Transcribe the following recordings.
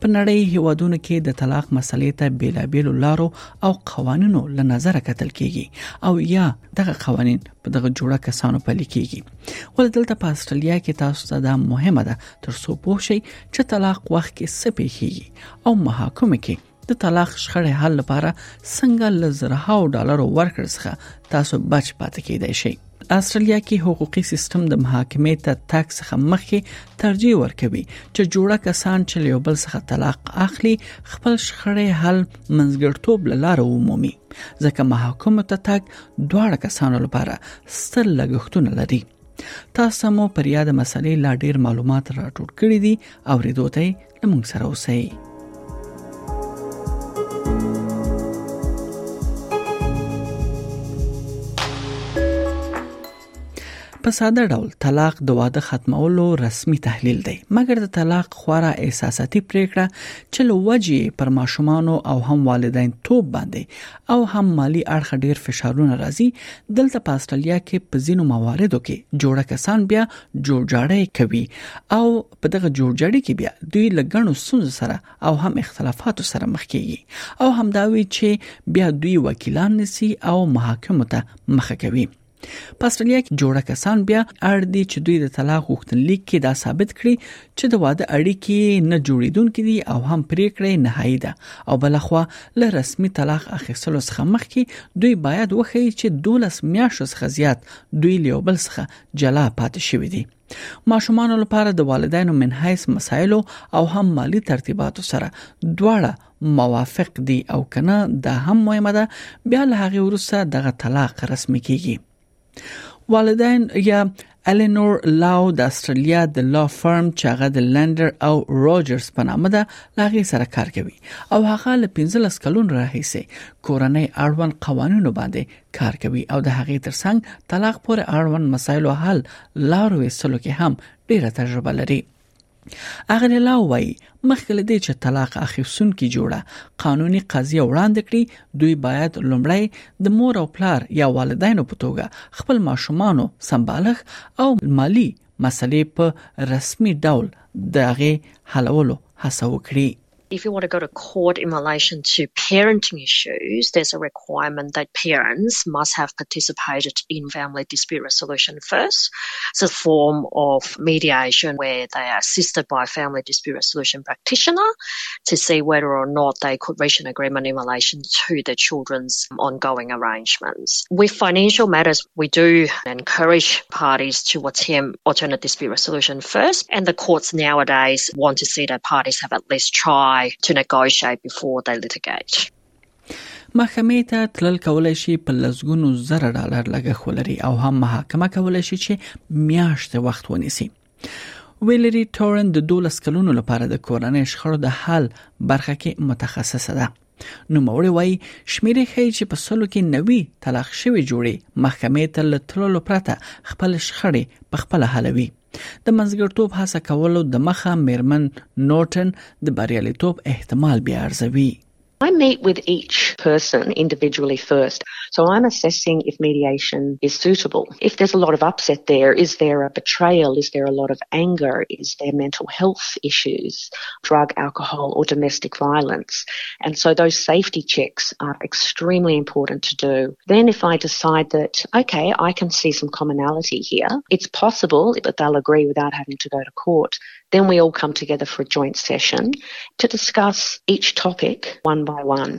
په نړۍ هیوادونو کې د طلاق مسلې ته بیلابیلو لارو او قوانینو له نظر کتل کیږي او یا دغه قوانین په دغه جوړه کسانو پلي کیږي ول دلته په استرالیا کې تاسو ته دا مهمه ده تر څو پوه شئ چې طلاق وخت کې څه پیښیږي او محاکمه کې د طلاق شخړې حل لپاره څنګه لزرهاو ډالر ورکړ څخه تاسو بچ پاتې کیدای شئ استرالیا کې حقوقي سیستم د محاکمې ته تک څخه مخکې ترجیح ورکوي چې جوړه کسان چې له بل څخه طلاق اخلي خپل شخړې حل منځګړتوب لاره ومومي ځکه محاکمه ته تک دواړه کسانو لپاره ستر لګښتونه لري تاسو مو پر یاد مسلې لا ډیر معلومات راټول کړی دي او ریدو ته لمون سره اوسئ په ساده ډول طلاق د واده ختمولو رسمي تحلیل دی مګر د طلاق خورا احساساتي پریکړه چې لوجي پر ماشومان او هم والدین توپ باندې او هم مالی اړخ ډیر فشارونه راځي دلته په استرالیا کې په ځینو مواردو کې جوړه کسان بیا جوړجاړی کوي او په دغه جوړجاړي کې بیا دوی لګڼو سوز سره او هم اختلافات سره مخ کیږي او همداوی چې بیا دوی وکیلان نسی او محاکمو ته مخه کوي په استرالیا کې جوړه کسان بیا اړ دي چې دوی د طلاق غوښتنلیک کې دا ثابت کړي چې د واده اړیکې نه جوړیدونکې دي او هم پریکړه نهایی ده او بلخوا له رسمي طلاق اخیستلو څخه مخکې دوی باید وښیي چې 12 میاشتو څخه زیات دوی له بل څخه جلا پاتې شوی دي ماشومان لپاره د والدینو من حیث مسایل او هم مالی ترتیباتو سره دواړه موافق دي او کنه دا هم مهمه ده بیا له هغه ورسره دغه طلاق رسمي کیږي والدین یا الینور لاو د استرالیا د لا فرم چې هغه د لندر او روجرز په نامه ده لاغي سره کار کوي او هغه له 15 کلون راهیسې کورنۍ اړوند قوانینو باندې کار کوي او د هغې ترڅنګ طلاق پورې اړوند مسایلو حل لارو وسلو کې هم ډیره تجربه لري اغلی لا وای مخکې لدی چې طلاق اخیستونکي جوړه قانوني قضیه وړاندې کړي دوی باید لومړی د مور او پلار یا والدینو په توګه خپل ماشومانو سمبالښ او مالی مسلې په رسمي ډول دغه حلولو هڅه وکړي if you want to go to court in relation to parenting issues, there's a requirement that parents must have participated in family dispute resolution first. It's a form of mediation where they are assisted by a family dispute resolution practitioner to see whether or not they could reach an agreement in relation محکمې ته تلل کولای شي په لسګونو زره ډالر لګښت ولري او هم محاکمه کولای شي چې میاشتې وخت ونیسي. ویلری ټورن د 12 کلونو لپاره د کورنۍ شخړو د حل برخه کې متخصصه ده نو موري وای شمیرې خي چې په سلو کې 90 طلاق شوی جوړي محکمې ته لټلو پرته خپل شخړې په خپل حلوي د منځګړتوب هڅه کولو د مخه میرمن نورټن د بریالیتوب احتمال بیا ارزوي I meet with each person individually first. So I'm assessing if mediation is suitable. If there's a lot of upset there, is there a betrayal? Is there a lot of anger? Is there mental health issues, drug, alcohol, or domestic violence? And so those safety checks are extremely important to do. Then if I decide that, okay, I can see some commonality here, it's possible that they'll agree without having to go to court. Then we all come together for a joint session to discuss each topic one by one.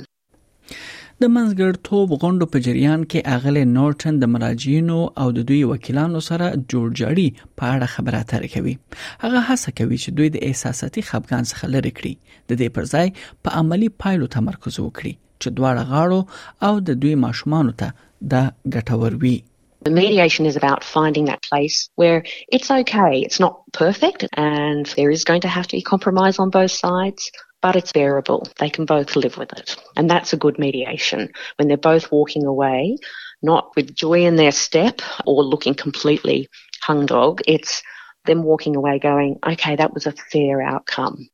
د منځګړتوب غونډو په جریان کې اغلې نورټن د مراجعینو او د دوی وکیلانو سره جوړجاړي په اړه خبرې اترې کوي هغه هڅه کوي چې دوی د احساساتي خپګان څخه لرې کړي د دې پر ځای په عملی پایلو تمرکز وکړي چې دواړه غاړو او د دوی ماشومان ته دا ګټور وي The mediation is about finding that place where it's okay, it's not perfect, and there is going to have to be compromise on both sides. but it's bearable. They can both live with it. And that's a good mediation when they're both walking away, not with joy in their step or looking completely hung dog. It's them walking away going, okay, that was a fair outcome.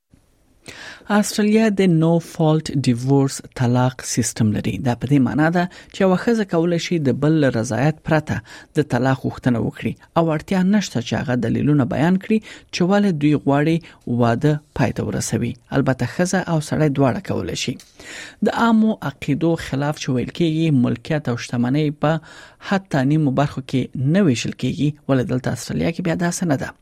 استرالیا د نو فالت ډیورس طلاق سیستم لري دا په دې معنی ده چې واخزه کول شي د بل رضایت پرته د طلاق غوښتنه وکړي او اړتیا نشته چې هغه دلیلونه بیان کړي چې ولې دوی غواړي واده پای ته ورسوي البته خزه او سړی دواړه کول شي د عامو عقیدو خلاف چې ویل کېږي ملکیت او شتمنۍ په حتی نیمو برخو کې نه ویشل کېږي ولې دلته استرالیا کې بیا داسې نه ده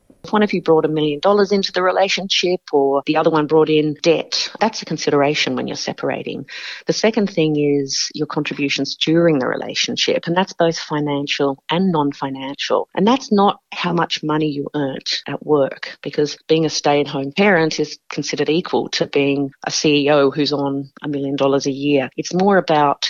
if one of you brought a million dollars into the relationship or the other one brought in debt, that's a consideration when you're separating. The second thing is your contributions during the relationship, and that's both financial and non financial. And that's not how much money you earned at work, because being a stay at home parent is considered equal to being a CEO who's on a million dollars a year. It's more about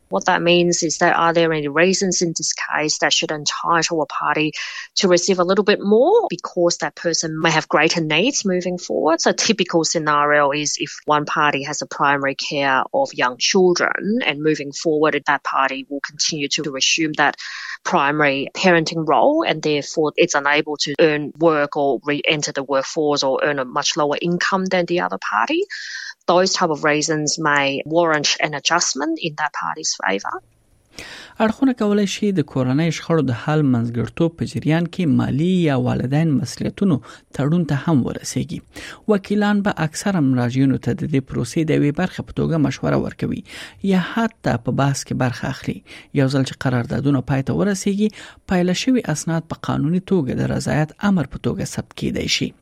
What that means is that are there any reasons in this case that should entitle a party to receive a little bit more because that person may have greater needs moving forward? So, typical scenario is if one party has a primary care of young children and moving forward, that party will continue to assume that primary parenting role and therefore it's unable to earn work or re enter the workforce or earn a much lower income than the other party. اړخونه کولای شي د کورنۍ شخړو د حل منځګړتوب په جریان کې مالي یا والدین مسولیتونو تړون ته هم ورسیږي وکیلان به اکثرا مراجعینو ته د دې پروسې د وی برخه په توګه مشوره ورکوي یا حتی په بحث کې برخه اخلي یو ځل چې قراردادونه پای ته ورسیږي پایله شوی اسناد په قانوني توګه د رضایت امر په توګه ثبت کیدای شي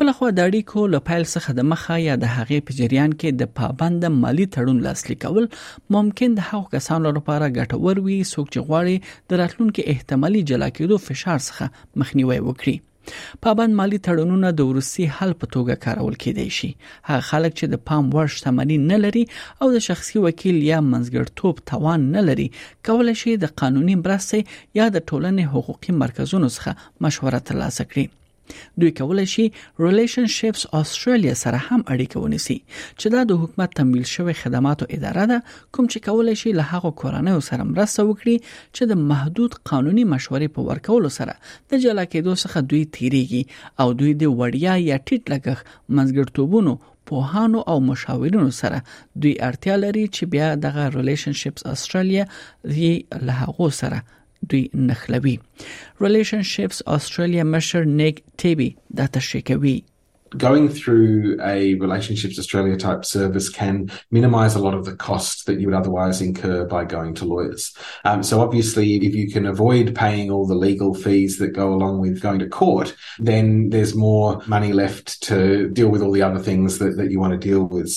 بلخوا د اړیکو له پیل څخه د مخه یا د هغې په جریان کې د پابند مالی تړون لاسلیکول ممکن د هغو کسانو لپاره ګټور وي څوک چې غواړي د راتلونکو احتمالي جلا کېدو فشار څخه مخنیوي وکړي پابند مالی تړونونه د ورسي حل په توګه کارول کېدای شي هغه خلک چې د پام وړ شتمنۍ نه لري او د شخصي وکیل یا منځګړتوب توان نه لري کولای شي د قانوني مرستې یا د ټولنې حقوقي مرکزونو څخه مشوره ترلاسه کړي دوی کولای شي ریلیشنشپس استرالیا سره هم اړیکه ونیسي چې دا د حکومت تمویل شوی خدماتو اداره ده کوم چې کولای شي له هغو کورنیو سره مرسته وکړي چې د محدود قانوني مشورې په ورکولو سره د جلا کېدو څخه دوی تیریږي او دوی د وړیا یا ټیټ لګښت منځګړتوبونو پوهانو او مشاورینو سره دوی اړتیا لري چې بیا دغه ریلیشنشپس استرالیا یې له هغو سره دوی نخلوي Relationships Australia مشر نیک تیبي دا تشریح going through a Relationships Australia type service can minimize a lot of the cost that you would otherwise incur by going to lawyers. Um, so obviously, if you can avoid paying all the legal fees that go along with going to court, then there's more money left to deal with all the other things that, that you want to deal with.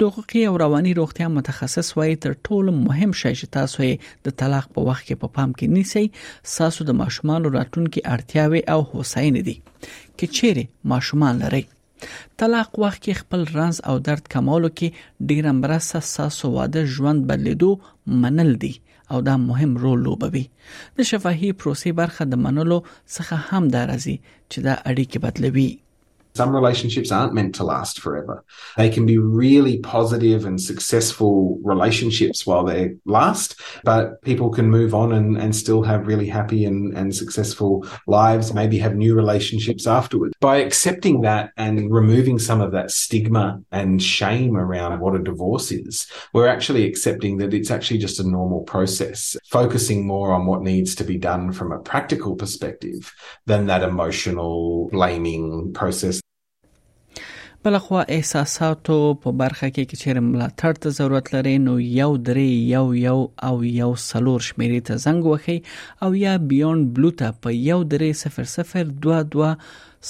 د حقوقي او رواني روغتیا متخصص وایي تر ټولو مهم شی چې تاسو یې د طلاق په وخت کې په پا پام کې نیسئ تاسو د ماشومان راتلونکي اړتیاوې او هوساینه دي کې چیرې ماشومان لرئ طلاق وخت کې خپل رنز او درد کمولو کې ډیره مرسته ساسو واده ژوند بدلیدو منل دي او دا مهم رول لوبوي د شفاهي پروسې برخه د منلو څخه هم دارزي چې دا اړیکې بدلوي Some relationships aren't meant to last forever. They can be really positive and successful relationships while they last, but people can move on and, and still have really happy and, and successful lives, maybe have new relationships afterwards. By accepting that and removing some of that stigma and shame around what a divorce is, we're actually accepting that it's actually just a normal process, focusing more on what needs to be done from a practical perspective بله خوا احساساتو په برخه کې کې چیرې ملاتړ ته ضرورت لري نو یو درې یو یو او یو سلور شمیرې ته زنګ وخی او یا بیون بلو ته په یو درې صفر صفر دوا دوا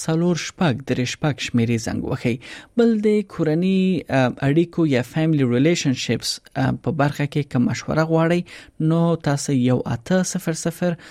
سلور شپږ درې شپږ شمیرې زنګ وخی بل د کورنی اړیکو یا فیملی ریلیشنشپس په برخه کې کوم مشوره غواړي نو تاسو یو اته صفر صفر